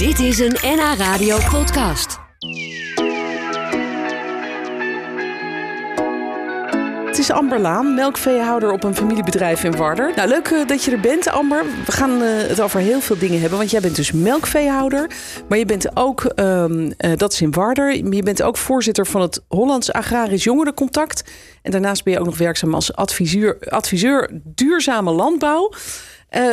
Dit is een NH Radio podcast. Het is Amber Laan, melkveehouder op een familiebedrijf in Warder. Nou, leuk eh, dat je er bent, Amber. We gaan eh, het over heel veel dingen hebben. Want jij bent dus melkveehouder. Maar je bent ook, ehm, eh, dat is in Warder. Je bent ook voorzitter van het Hollands Agrarisch Jongerencontact. En daarnaast ben je ook nog werkzaam als adviseur, adviseur duurzame landbouw.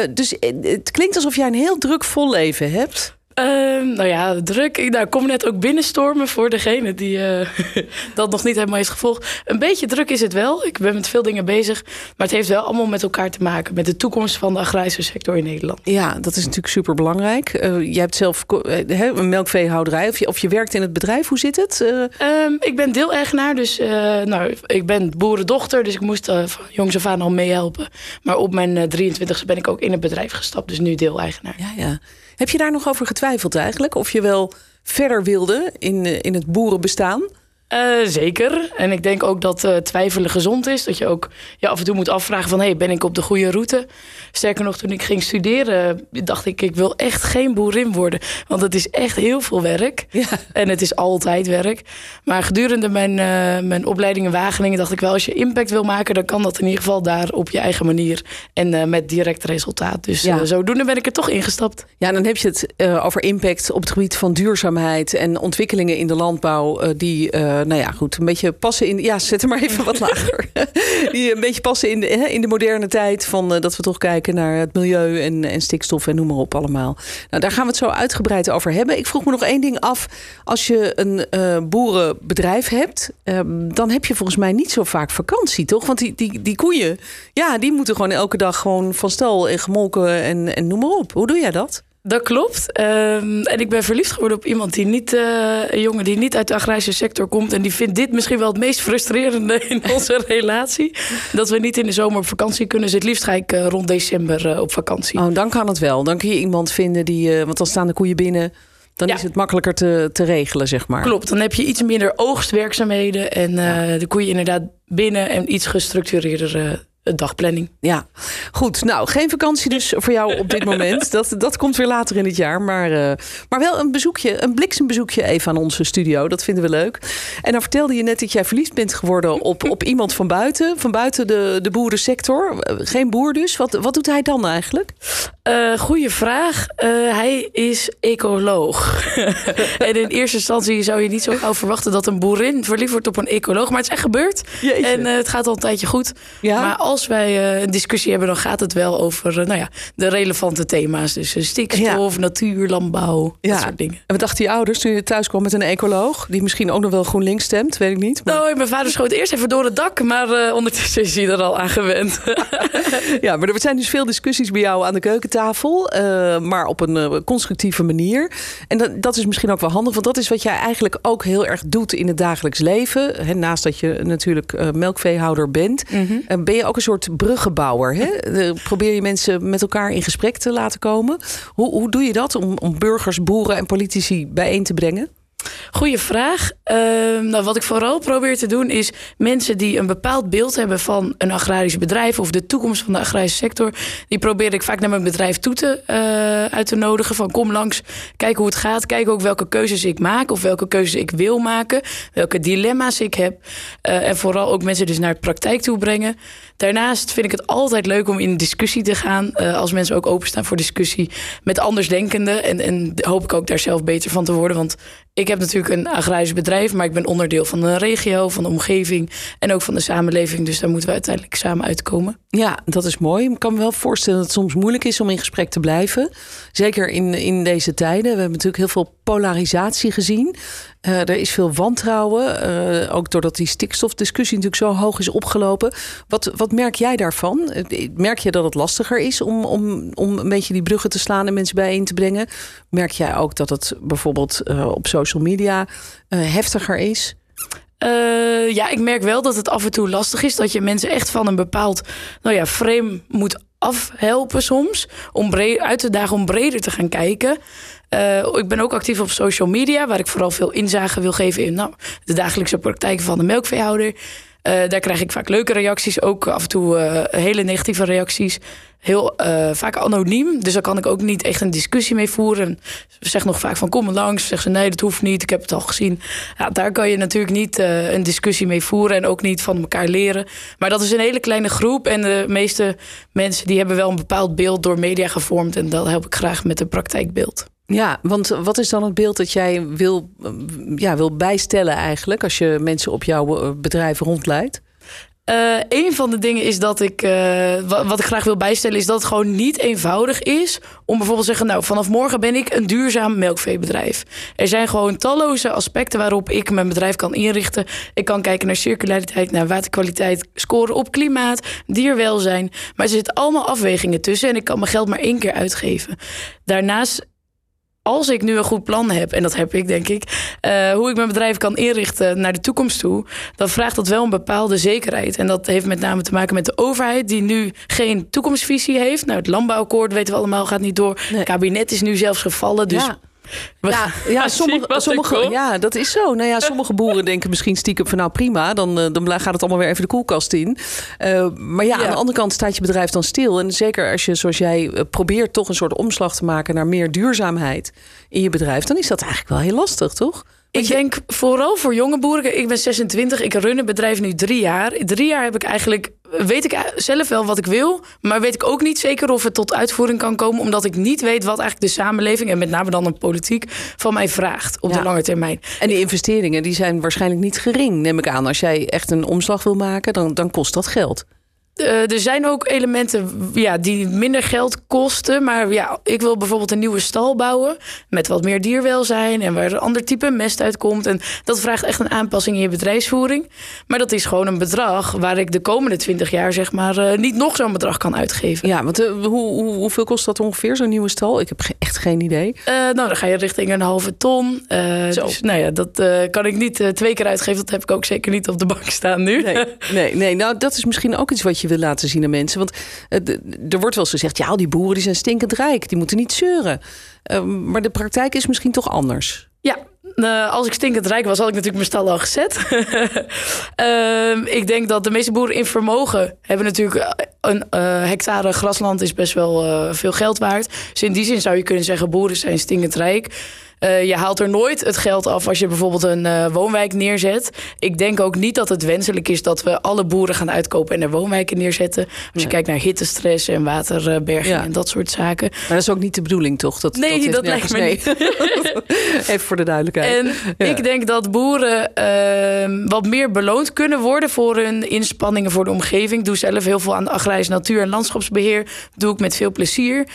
Dus het klinkt alsof jij een heel druk vol leven hebt. Ehm, nou ja, druk. Ik nou, ik kom net ook binnenstormen voor degene die eh, dat nog niet helemaal heeft gevolgd. Een beetje druk is het wel. Ik ben met veel dingen bezig. Maar het heeft wel allemaal met elkaar te maken. Met de toekomst van de agrarische sector in Nederland. Ja, dat is natuurlijk super belangrijk. jij hebt zelf eh, een melkveehouderij. Of je, of je werkt in het bedrijf. Hoe zit het? Eh, Ehm, ik ben deeleigenaar, dus eh, nou, ik ben boerendochter. Dus ik moest eh, van jongs af aan al meehelpen. Maar op mijn eh, 23e ben ik ook in het bedrijf gestapt. Dus nu deeleigenaar. ja, ja. Heb je daar nog over getwijfeld eigenlijk? Of je wel verder wilde in, eh, in het boerenbestaan? Eh, zeker. En ik denk ook dat eh, twijfelen gezond is. Dat je ook je af en toe moet afvragen van... hey, ben ik op de goede route? Sterker nog, toen ik ging studeren... dacht ik, ik wil echt geen boerin worden. Want het is echt heel veel werk. Ja. En het is altijd werk. Maar gedurende mijn, eh, mijn opleiding in Wageningen dacht ik wel... als je impact wil maken, dan kan dat in ieder geval daar op je eigen manier. En met direct resultaat. Dus Ja. zodoende ben ik er toch ingestapt. Ja, dan heb je het over impact op het gebied van duurzaamheid en ontwikkelingen in de landbouw. die, nou ja, goed, een beetje passen in. Ja, zet er maar even wat lager. die een beetje passen in de, hè, in de moderne tijd. Van eh, dat we toch kijken naar het milieu en, en stikstof en noem maar op allemaal. Nou, daar gaan we het zo uitgebreid over hebben. Ik vroeg me nog één ding af. Als je een eh, boerenbedrijf hebt, ehm, dan heb je volgens mij niet zo vaak vakantie, toch? Want die, die, die koeien, ja, die moeten gewoon elke dag gewoon van stal en gemolken en, en noem maar op. Hoe doe jij dat? Dat klopt. Ehm, en ik ben verliefd geworden op iemand die niet, eh, een jongen die niet uit de agrarische sector komt. En die vindt dit misschien wel het meest frustrerende in onze relatie. Dat we niet in de zomer op vakantie kunnen. Dus het liefst ga ik eh, rond december eh, op vakantie. Oh, dan kan het wel. Dan kun je iemand vinden die, want dan staan de koeien binnen. Dan Ja. is het makkelijker te, te regelen, zeg maar. Klopt, dan heb je iets minder oogstwerkzaamheden. En de koeien inderdaad binnen en iets gestructureerder dagplanning. Ja, goed. Nou, geen vakantie dus voor jou op dit moment. Dat, dat komt weer later in het jaar. Maar, eh, maar wel een bezoekje, een bliksembezoekje even aan onze studio. Dat vinden we leuk. En dan vertelde je net dat jij verliefd bent geworden op, op iemand van buiten. Van buiten de, de boerensector. Eh, Geen boer dus. Wat, wat doet hij dan eigenlijk? Eh goeie vraag. Eh, hij is ecoloog. en in eerste instantie zou je niet zo gauw verwachten dat een boerin verliefd wordt op een ecoloog. Maar het is echt gebeurd. Jeetje. En eh, het gaat al een tijdje goed. Ja? Maar als wij een discussie hebben, dan gaat het wel over nou ja, de relevante thema's. Dus stikstof, natuur, landbouw, dat soort dingen. En wat dachten je ouders toen je thuis kwam met een ecoloog? Die misschien ook nog wel GroenLinks stemt, weet ik niet. Maar... Nou, mijn vader schoot eerst even door het dak, maar ondertussen is hij er al aan gewend. Ja, maar er zijn dus veel discussies bij jou aan de keukentafel. Eh, maar op een eh, constructieve manier. En dat, dat is misschien ook wel handig. Want dat is wat jij eigenlijk ook heel erg doet in het dagelijks leven. Hè, naast dat je natuurlijk eh, melkveehouder bent. eh, ben je ook een soort bruggenbouwer. Hè? Probeer je mensen met elkaar in gesprek te laten komen. Hoe, hoe doe je dat om, om burgers, boeren en politici bijeen te brengen? Goeie vraag. Ehm, nou, wat ik vooral probeer te doen is mensen die een bepaald beeld hebben van een agrarisch bedrijf of de toekomst van de agrarische sector, die probeer ik vaak naar mijn bedrijf toe te, eh, uit te nodigen. Van kom langs, kijk hoe het gaat, kijk ook welke keuzes ik maak of welke keuzes ik wil maken, welke dilemma's ik heb. Eh, en vooral ook mensen dus naar de praktijk toe brengen. Daarnaast vind ik het altijd leuk om in discussie te gaan. eh, als mensen ook openstaan voor discussie met andersdenkenden. En, en hoop ik ook daar zelf beter van te worden. Want ik heb natuurlijk een agrarisch bedrijf, maar ik ben onderdeel van de regio, van de omgeving en ook van de samenleving. Dus daar moeten we uiteindelijk samen uitkomen. Ja, dat is mooi. Ik kan me wel voorstellen dat het soms moeilijk is om in gesprek te blijven. Zeker in, in deze tijden. We hebben natuurlijk heel veel polarisatie gezien. Eh, er is veel wantrouwen. eh, ook doordat die stikstofdiscussie natuurlijk zo hoog is opgelopen. Wat, wat merk jij daarvan? Eh, Merk je dat het lastiger is om, om, om een beetje die bruggen te slaan en mensen bijeen te brengen? Merk jij ook dat het bijvoorbeeld op social media heftiger is? Ja, ik merk wel dat het af en toe lastig is. Dat je mensen echt van een bepaald nou ja, frame moet afhelpen soms. Om uit te dagen om breder te gaan kijken. Eh, ik ben ook actief op social media, waar ik vooral veel inzage wil geven in nou, de dagelijkse praktijk van de melkveehouder. daar krijg ik vaak leuke reacties, ook af en toe hele negatieve reacties heel vaak anoniem. Dus daar kan ik ook niet echt een discussie mee voeren. Ze zeggen nog vaak van kom langs. Zeggen ze nee, dat hoeft niet. Ik heb het al gezien. Ja, daar kan je natuurlijk niet een discussie mee voeren. En ook niet van elkaar leren. Maar dat is een hele kleine groep. En de meeste mensen die hebben wel een bepaald beeld door media gevormd. En dat help ik graag met een praktijkbeeld. Ja, want wat is dan het beeld dat jij wil, ja, wil bijstellen eigenlijk... als je mensen op jouw eh, bedrijf rondleidt? Uh, een van de dingen is dat ik, uh, wat ik graag wil bijstellen, is dat het gewoon niet eenvoudig is om bijvoorbeeld te zeggen, nou, vanaf morgen ben ik een duurzaam melkveebedrijf. Er zijn gewoon talloze aspecten waarop ik mijn bedrijf kan inrichten. Ik kan kijken naar circulariteit, naar waterkwaliteit, scoren op klimaat, dierwelzijn. Maar er zitten allemaal afwegingen tussen en ik kan mijn geld maar één keer uitgeven. Daarnaast als ik nu een goed plan heb, en dat heb ik denk ik, uh, hoe ik mijn bedrijf kan inrichten naar de toekomst toe, dan vraagt dat wel een bepaalde zekerheid. En dat heeft met name te maken met de overheid, die nu geen toekomstvisie heeft. Nou, het landbouwakkoord weten we allemaal gaat niet door. Het kabinet is nu zelfs gevallen. Dus ja. Ja, ja, sommige, sommige, ja, dat is zo. Nou ja, sommige boeren denken misschien stiekem van nou prima, dan, eh, dan gaat het allemaal weer even de koelkast in. Uh, maar ja, aan de andere kant staat je bedrijf dan stil. En zeker als je, zoals jij, eh, probeert toch een soort omslag te maken naar meer duurzaamheid in je bedrijf, dan is dat eigenlijk wel heel lastig, toch? Ik denk vooral voor jonge boeren. Ik ben 26, ik run een bedrijf nu drie jaar. Drie jaar heb ik eigenlijk, weet ik zelf wel wat ik wil, maar weet ik ook niet zeker of het tot uitvoering kan komen, omdat ik niet weet wat eigenlijk de samenleving en met name dan de politiek van mij vraagt op de lange termijn. En die investeringen die zijn waarschijnlijk niet gering, neem ik aan. Als jij echt een omslag wil maken, dan, dan kost dat geld. Uh, er zijn ook elementen ja, die minder geld kosten. Maar ja, ik wil bijvoorbeeld een nieuwe stal bouwen. Met wat meer dierwelzijn. En waar een ander type mest uitkomt. En dat vraagt echt een aanpassing in je bedrijfsvoering. Maar dat is gewoon een bedrag waar ik de komende 20 jaar zeg maar uh, niet nog zo'n bedrag kan uitgeven. Ja, want uh, hoe, hoe, hoeveel kost dat ongeveer, zo'n nieuwe stal? Ik heb echt geen idee. nou, dan ga je richting een halve ton. dus nou ja, dat kan ik niet twee keer uitgeven. Dat heb ik ook zeker niet op de bank staan nu. Nee, nee, nee, nou dat is misschien ook iets wat je wil laten zien aan mensen. Want uh, er wordt wel eens gezegd, ja, die boeren die zijn stinkend rijk, die moeten niet zeuren. Uh, maar de praktijk is misschien toch anders. Ja, uh, als ik stinkend rijk was, had ik natuurlijk mijn stal al gezet. Ehm, ik denk dat de meeste boeren in vermogen hebben natuurlijk een hectare grasland is best wel veel geld waard. Dus in die zin zou je kunnen zeggen, boeren zijn stinkend rijk. Uh, je haalt er nooit het geld af als je bijvoorbeeld een uh, woonwijk neerzet. Ik denk ook niet dat het wenselijk is dat we alle boeren gaan uitkopen en er woonwijken neerzetten. Als nee. je kijkt naar hittestress en waterberging ja. en dat soort zaken. Maar dat is ook niet de bedoeling, toch? Dat, nee, dat, dat lijkt me niet. Even voor de duidelijkheid. En ja. ik denk dat boeren uh, wat meer beloond kunnen worden voor hun inspanningen voor de omgeving. Ik doe zelf heel veel aan de agrarische natuur- en landschapsbeheer. doe ik met veel plezier.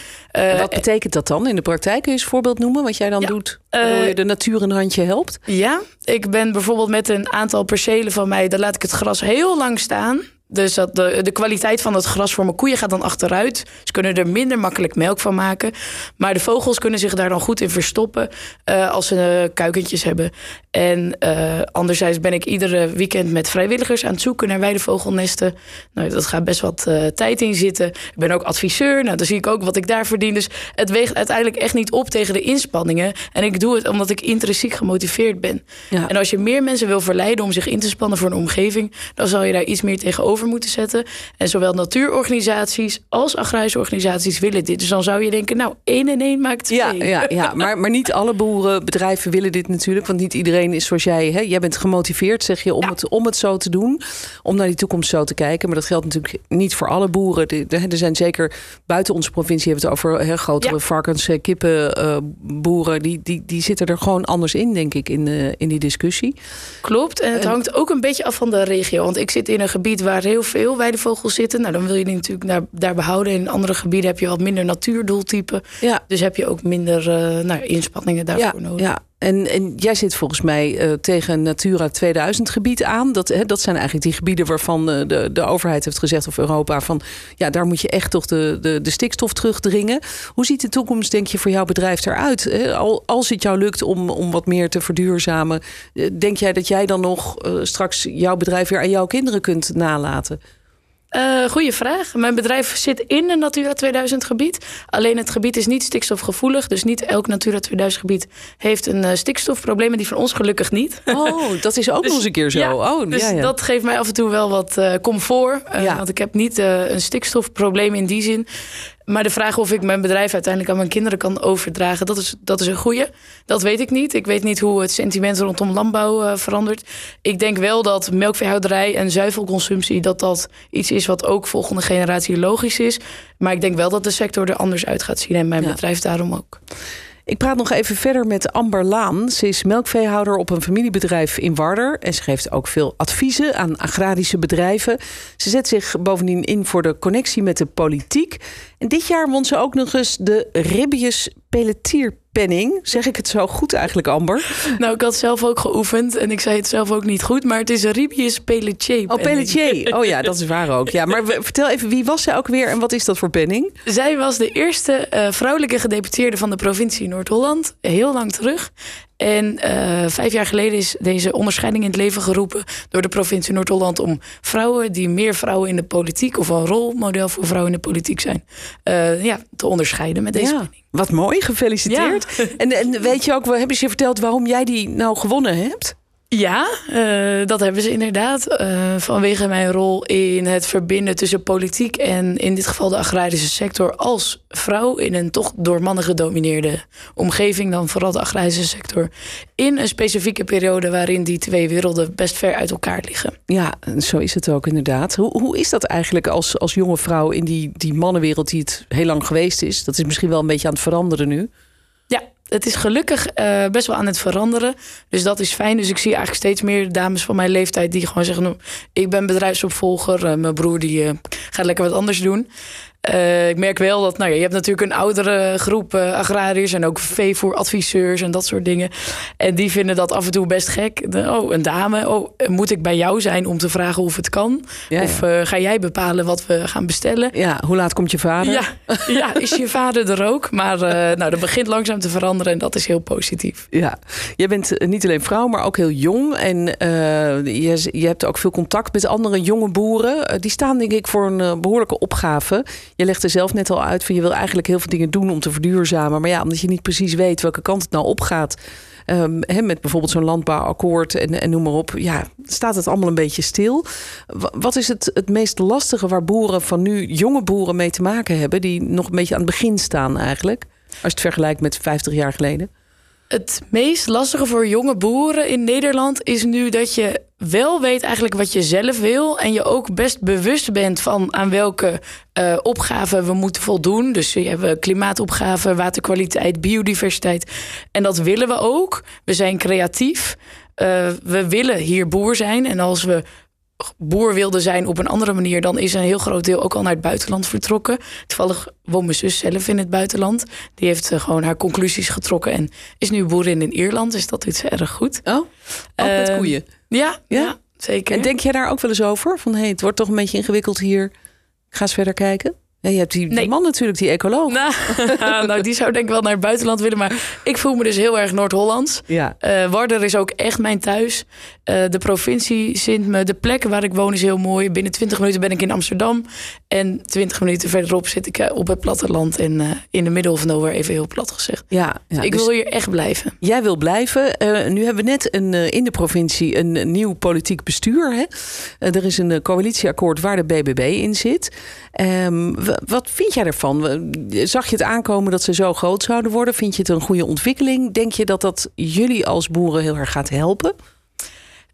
Wat betekent dat dan in de praktijk? Kun je eens een voorbeeld noemen wat jij dan doet? Waardoor je de natuur een handje helpt? Ja, ik ben bijvoorbeeld met een aantal percelen van mij, daar laat ik het gras heel lang staan. Dus dat de, de kwaliteit van het gras voor mijn koeien gaat dan achteruit. Ze kunnen er minder makkelijk melk van maken. Maar de vogels kunnen zich daar dan goed in verstoppen uh, als ze uh, kuikentjes hebben. En uh, anderzijds ben ik iedere weekend met vrijwilligers aan het zoeken naar weidevogelnesten. Nou, dat gaat best wat tijd in zitten. Ik ben ook adviseur. Nou, dan zie ik ook wat ik daar verdien. Dus het weegt uiteindelijk echt niet op tegen de inspanningen. En ik doe het omdat ik intrinsiek gemotiveerd ben. Ja. En als je meer mensen wil verleiden om zich in te spannen voor een omgeving, dan zal je daar iets meer tegenover moeten zetten. En zowel natuurorganisaties als agrarische organisaties willen dit. Dus dan zou je denken, nou, één en één maakt twee. Ja, ja, ja. Maar, maar niet alle boerenbedrijven willen dit natuurlijk. Want niet iedereen is zoals jij. Hè? Jij bent gemotiveerd, zeg je, om, ja. het, om het zo te doen. Om naar die toekomst zo te kijken. Maar dat geldt natuurlijk niet voor alle boeren. Er zijn zeker buiten onze provincie hebben we het over hè, grotere ja. varkens, kippen, uh, boeren. Die, die, die zitten er gewoon anders in, denk ik, in, uh, in die discussie. Klopt. En het hangt ook een beetje af van de regio. Want ik zit in een gebied waar heel veel weidevogels zitten. Nou, dan wil je die natuurlijk daar, daar behouden. In andere gebieden heb je wat minder natuurdoeltypen. Ja. Dus heb je ook minder uh, nou, inspanningen daarvoor ja, nodig. Ja. En, en jij zit volgens mij uh, tegen Natura 2000 gebied aan. Dat, dat zijn eigenlijk die gebieden waarvan uh, de, de overheid heeft gezegd, of Europa, van ja, daar moet je echt toch de, de, de stikstof terugdringen. Hoe ziet de toekomst, denk je, voor jouw bedrijf eruit? Al, als het jou lukt om, om wat meer te verduurzamen, denk jij dat jij dan nog straks jouw bedrijf weer aan jouw kinderen kunt nalaten? Uh, goeie vraag. Mijn bedrijf zit in een Natura 2000 gebied. Alleen het gebied is niet stikstofgevoelig. Dus niet elk Natura 2000 gebied heeft een uh, stikstofprobleem. En die van ons gelukkig niet. Oh, dat is ook dus, nog eens een keer zo. Ja, oh, dus ja, ja. dat geeft mij af en toe wel wat uh, comfort. Want ik heb niet een stikstofprobleem in die zin. Maar de vraag of ik mijn bedrijf uiteindelijk aan mijn kinderen kan overdragen, dat is, dat is een goede. Dat weet ik niet. Ik weet niet hoe het sentiment rondom landbouw uh, verandert. Ik denk wel dat melkveehouderij en zuivelconsumptie, dat dat iets is wat ook volgende generatie logisch is. Maar ik denk wel dat de sector er anders uit gaat zien en mijn ja. bedrijf daarom ook. Ik praat nog even verder met Amber Laan. Ze is melkveehouder op een familiebedrijf in Warder. En ze geeft ook veel adviezen aan agrarische bedrijven. Ze zet zich bovendien in voor de connectie met de politiek. En dit jaar won ze ook nog eens de Ribbius Pelletier penning. Zeg ik het zo goed eigenlijk, Amber? Nou, ik had zelf ook geoefend en ik zei het zelf ook niet goed, maar het is Ribius Pelletier. Oh, Pelletier. Oh ja, dat is waar ook. Ja, maar vertel even, wie was zij ook weer en wat is dat voor penning? Zij was de eerste uh, vrouwelijke gedeputeerde van de provincie Noord-Holland, heel lang terug. En uh, vijf jaar geleden is deze onderscheiding in het leven geroepen door de provincie Noord-Holland om vrouwen die meer vrouwen in de politiek of een rolmodel voor vrouwen in de politiek zijn, uh, ja, te onderscheiden met deze ja. Wat mooi, gefeliciteerd. Ja. En, en weet je ook, hebben ze je verteld waarom jij die nou gewonnen hebt? Ja, uh, dat hebben ze inderdaad. Uh, vanwege mijn rol in het verbinden tussen politiek en in dit geval de agrarische sector als vrouw in een toch door mannen gedomineerde omgeving, dan vooral de agrarische sector, in een specifieke periode waarin die twee werelden best ver uit elkaar liggen. Ja, zo is het ook inderdaad. Hoe, hoe is dat eigenlijk als, als jonge vrouw in die, die mannenwereld die het heel lang geweest is? Dat is misschien wel een beetje aan het veranderen nu. Het is gelukkig uh, best wel aan het veranderen. Dus dat is fijn. Dus ik zie eigenlijk steeds meer dames van mijn leeftijd die gewoon zeggen: nou, Ik ben bedrijfsopvolger. Uh, mijn broer die uh, gaat lekker wat anders doen. Uh, ik merk wel dat, nou ja, je hebt natuurlijk een oudere groep uh, agrariërs en ook veevoeradviseurs en dat soort dingen. En die vinden dat af en toe best gek. Oh, een dame, oh, moet ik bij jou zijn om te vragen of het kan? Ja, of uh, ga jij bepalen wat we gaan bestellen? Ja, hoe laat komt je vader? Ja, ja is je vader er ook? Maar nou, dat begint langzaam te veranderen en dat is heel positief. Ja, jij bent niet alleen vrouw, maar ook heel jong. En je, je hebt ook veel contact met andere jonge boeren. die staan denk ik voor een behoorlijke opgave. Je legde zelf net al uit van je wil eigenlijk heel veel dingen doen om te verduurzamen. Maar ja, omdat je niet precies weet welke kant het nou opgaat. Um, he, met bijvoorbeeld zo'n landbouwakkoord en, en noem maar op. Ja, staat het allemaal een beetje stil. Wat is het, het meest lastige waar boeren van nu, jonge boeren, mee te maken hebben? Die nog een beetje aan het begin staan eigenlijk. Als je het vergelijkt met 50 jaar geleden. Het meest lastige voor jonge boeren in Nederland is nu dat je wel weet eigenlijk wat je zelf wil. En je ook best bewust bent van aan welke uh, opgaven we moeten voldoen. Dus we hebben klimaatopgaven, waterkwaliteit, biodiversiteit. En dat willen we ook. We zijn creatief. Uh, we willen hier boer zijn. En als we boer wilde zijn op een andere manier, dan is een heel groot deel ook al naar het buitenland vertrokken. Toevallig woont mijn zus zelf in het buitenland. Die heeft gewoon haar conclusies getrokken en is nu boerin in Ierland. Dus dat doet ze erg goed. Oh, ook met Uh, koeien? Ja, ja, zeker. En denk jij daar ook wel eens over? Van hey, het wordt toch een beetje ingewikkeld hier. Ik ga eens verder kijken. Ja, je hebt die, man natuurlijk, die ecoloog. Nou, nou, die zou denk ik wel naar het buitenland willen. Maar ik voel me dus heel erg Noord-Hollands. Ja. Eh Warder is ook echt mijn thuis. Eh, de provincie zint me. De plek waar ik woon is heel mooi. Binnen 20 minuten ben ik in Amsterdam. En 20 minuten verderop zit ik eh, op het platteland. En eh, in de middle of nowhere, even heel plat gezegd. Ja, ja, ik dus wil hier echt blijven. Jij wil blijven. Eh, nu hebben we net een, in de provincie een nieuw politiek bestuur. Hè? Er is een coalitieakkoord waar de BBB in zit. Ehm, wat vind jij ervan? Zag je het aankomen dat ze zo groot zouden worden? Vind je het een goede ontwikkeling? Denk je dat dat jullie als boeren heel erg gaat helpen?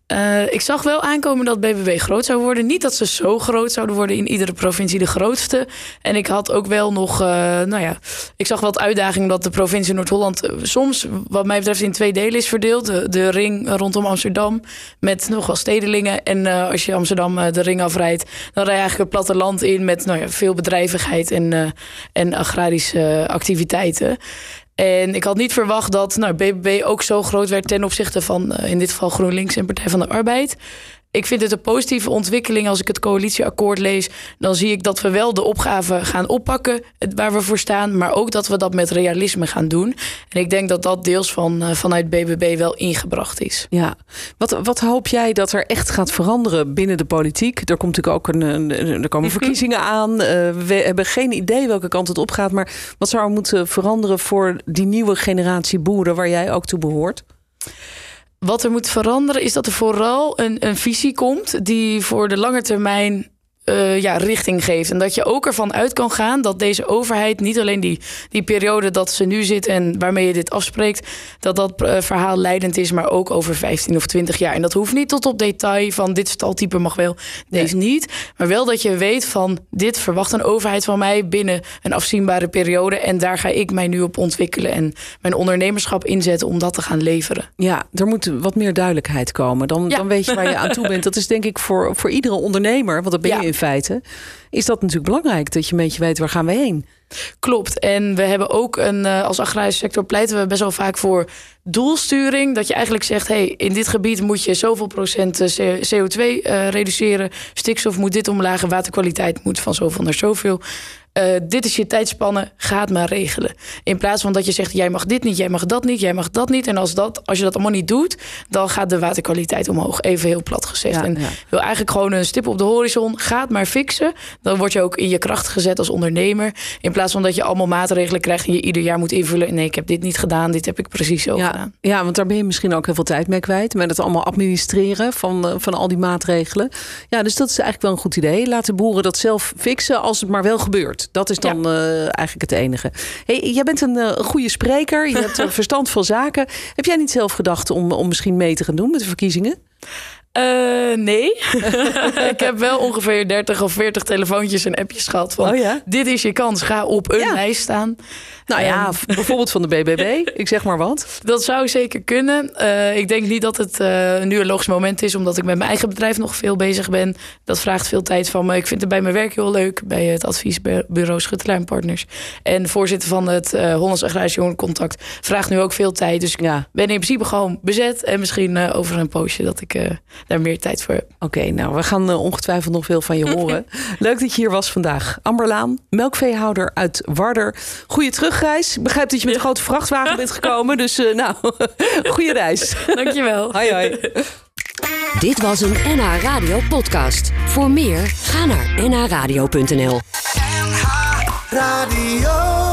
Eh, ik zag wel aankomen dat BBB groot zou worden. Niet dat ze zo groot zouden worden in iedere provincie de grootste. En ik had ook wel nog, eh, nou ja, ik zag wel het uitdaging dat de provincie Noord-Holland eh, soms, wat mij betreft, in twee delen is verdeeld. De, de ring rondom Amsterdam met nog wel stedelingen. En als je Amsterdam de ring afrijdt, dan rij je eigenlijk het platteland in met nou ja, veel bedrijvigheid en, en agrarische activiteiten. En ik had niet verwacht dat nou, BBB ook zo groot werd ten opzichte van eh, in dit geval GroenLinks en Partij van de Arbeid. Ik vind het een positieve ontwikkeling. Als ik het coalitieakkoord lees, dan zie ik dat we wel de opgave gaan oppakken waar we voor staan, maar ook dat we dat met realisme gaan doen. En ik denk dat dat deels van, uh, vanuit BBB wel ingebracht is. Ja, wat, wat hoop jij dat er echt gaat veranderen binnen de politiek? Er komt natuurlijk ook een, een er komen mhm. verkiezingen aan. Uh, we hebben geen idee welke kant het op gaat, maar wat zou er moeten veranderen voor die nieuwe generatie boeren waar jij ook toe behoort? Wat er moet veranderen is dat er vooral een, een visie komt die voor de lange termijn uh, ja, richting geeft. En dat je ook ervan uit kan gaan dat deze overheid niet alleen die, die periode dat ze nu zit en waarmee je dit afspreekt, dat dat uh, verhaal leidend is, maar ook over 15 of 20 jaar. En dat hoeft niet tot op detail van dit staltype mag wel, deze niet. Maar wel dat je weet van dit verwacht een overheid van mij binnen een afzienbare periode. En daar ga ik mij nu op ontwikkelen en mijn ondernemerschap inzetten om dat te gaan leveren. Ja, er moet wat meer duidelijkheid komen. Dan, dan weet je waar je aan toe bent. Dat is denk ik voor, voor iedere ondernemer, want dat ben je in feite, is dat natuurlijk belangrijk dat je een beetje weet waar gaan we heen. Klopt. En we hebben ook een, eh, als agrarische sector pleiten we best wel vaak voor doelsturing. Dat je eigenlijk zegt, hey, in dit gebied moet je zoveel procent eh, CO2 uh, reduceren. Stikstof moet dit omlaag, waterkwaliteit moet van zoveel naar zoveel. Uh, dit is je tijdspanne, ga het maar regelen. In plaats van dat je zegt, jij mag dit niet, jij mag dat niet, jij mag dat niet. En als, dat, als je dat allemaal niet doet, dan gaat de waterkwaliteit omhoog. Even heel plat gezegd. Ja, en ja. wil eigenlijk gewoon een stip op de horizon. Ga het maar fixen. Dan word je ook in je kracht gezet als ondernemer. In plaats van dat je allemaal maatregelen krijgt en je ieder jaar moet invullen. Nee, ik heb dit niet gedaan, dit heb ik precies zo ja, gedaan. Ja, want daar ben je misschien ook heel veel tijd mee kwijt. Met het allemaal administreren van, eh, van al die maatregelen. Ja, dus dat is eigenlijk wel een goed idee. Laat de boeren dat zelf fixen als het maar wel gebeurt. Dat is dan uh, eigenlijk het enige. Hey, jij bent een uh, goede spreker. Je hebt verstand van zaken. Heb jij niet zelf gedacht om, om misschien mee te gaan doen met de verkiezingen? Uh, nee. ik heb wel ongeveer 30 of 40 telefoontjes en appjes gehad van... Oh ja? dit is je kans, ga op een ja. lijst staan. Nou ja, bijvoorbeeld van de BBB. Ik zeg maar wat. Dat zou zeker kunnen. Uh, ik denk niet dat het uh, nu een logisch moment is... omdat ik met mijn eigen bedrijf nog veel bezig ben. Dat vraagt veel tijd van me. Ik vind het bij mijn werk heel leuk... bij het adviesbureau Schuttelaar Partners. En voorzitter van het Hollands Agrarisch Jongerencontact... vraagt nu ook veel tijd. Dus ja. ik ben in principe gewoon bezet. En misschien over een poosje dat ik daar meer tijd voor heb. Oké, okay, nou, we gaan ongetwijfeld nog veel van je horen. leuk dat je hier was vandaag. Amberlaan, melkveehouder uit Warder. Goeie terug terugreis. Ik begrijp dat je met een grote vrachtwagen bent gekomen. Dus uh, nou, goede reis. Dankjewel. Hoi hoi. Dit was een NH Radio podcast. Voor meer, ga naar nhradio.nl NH Radio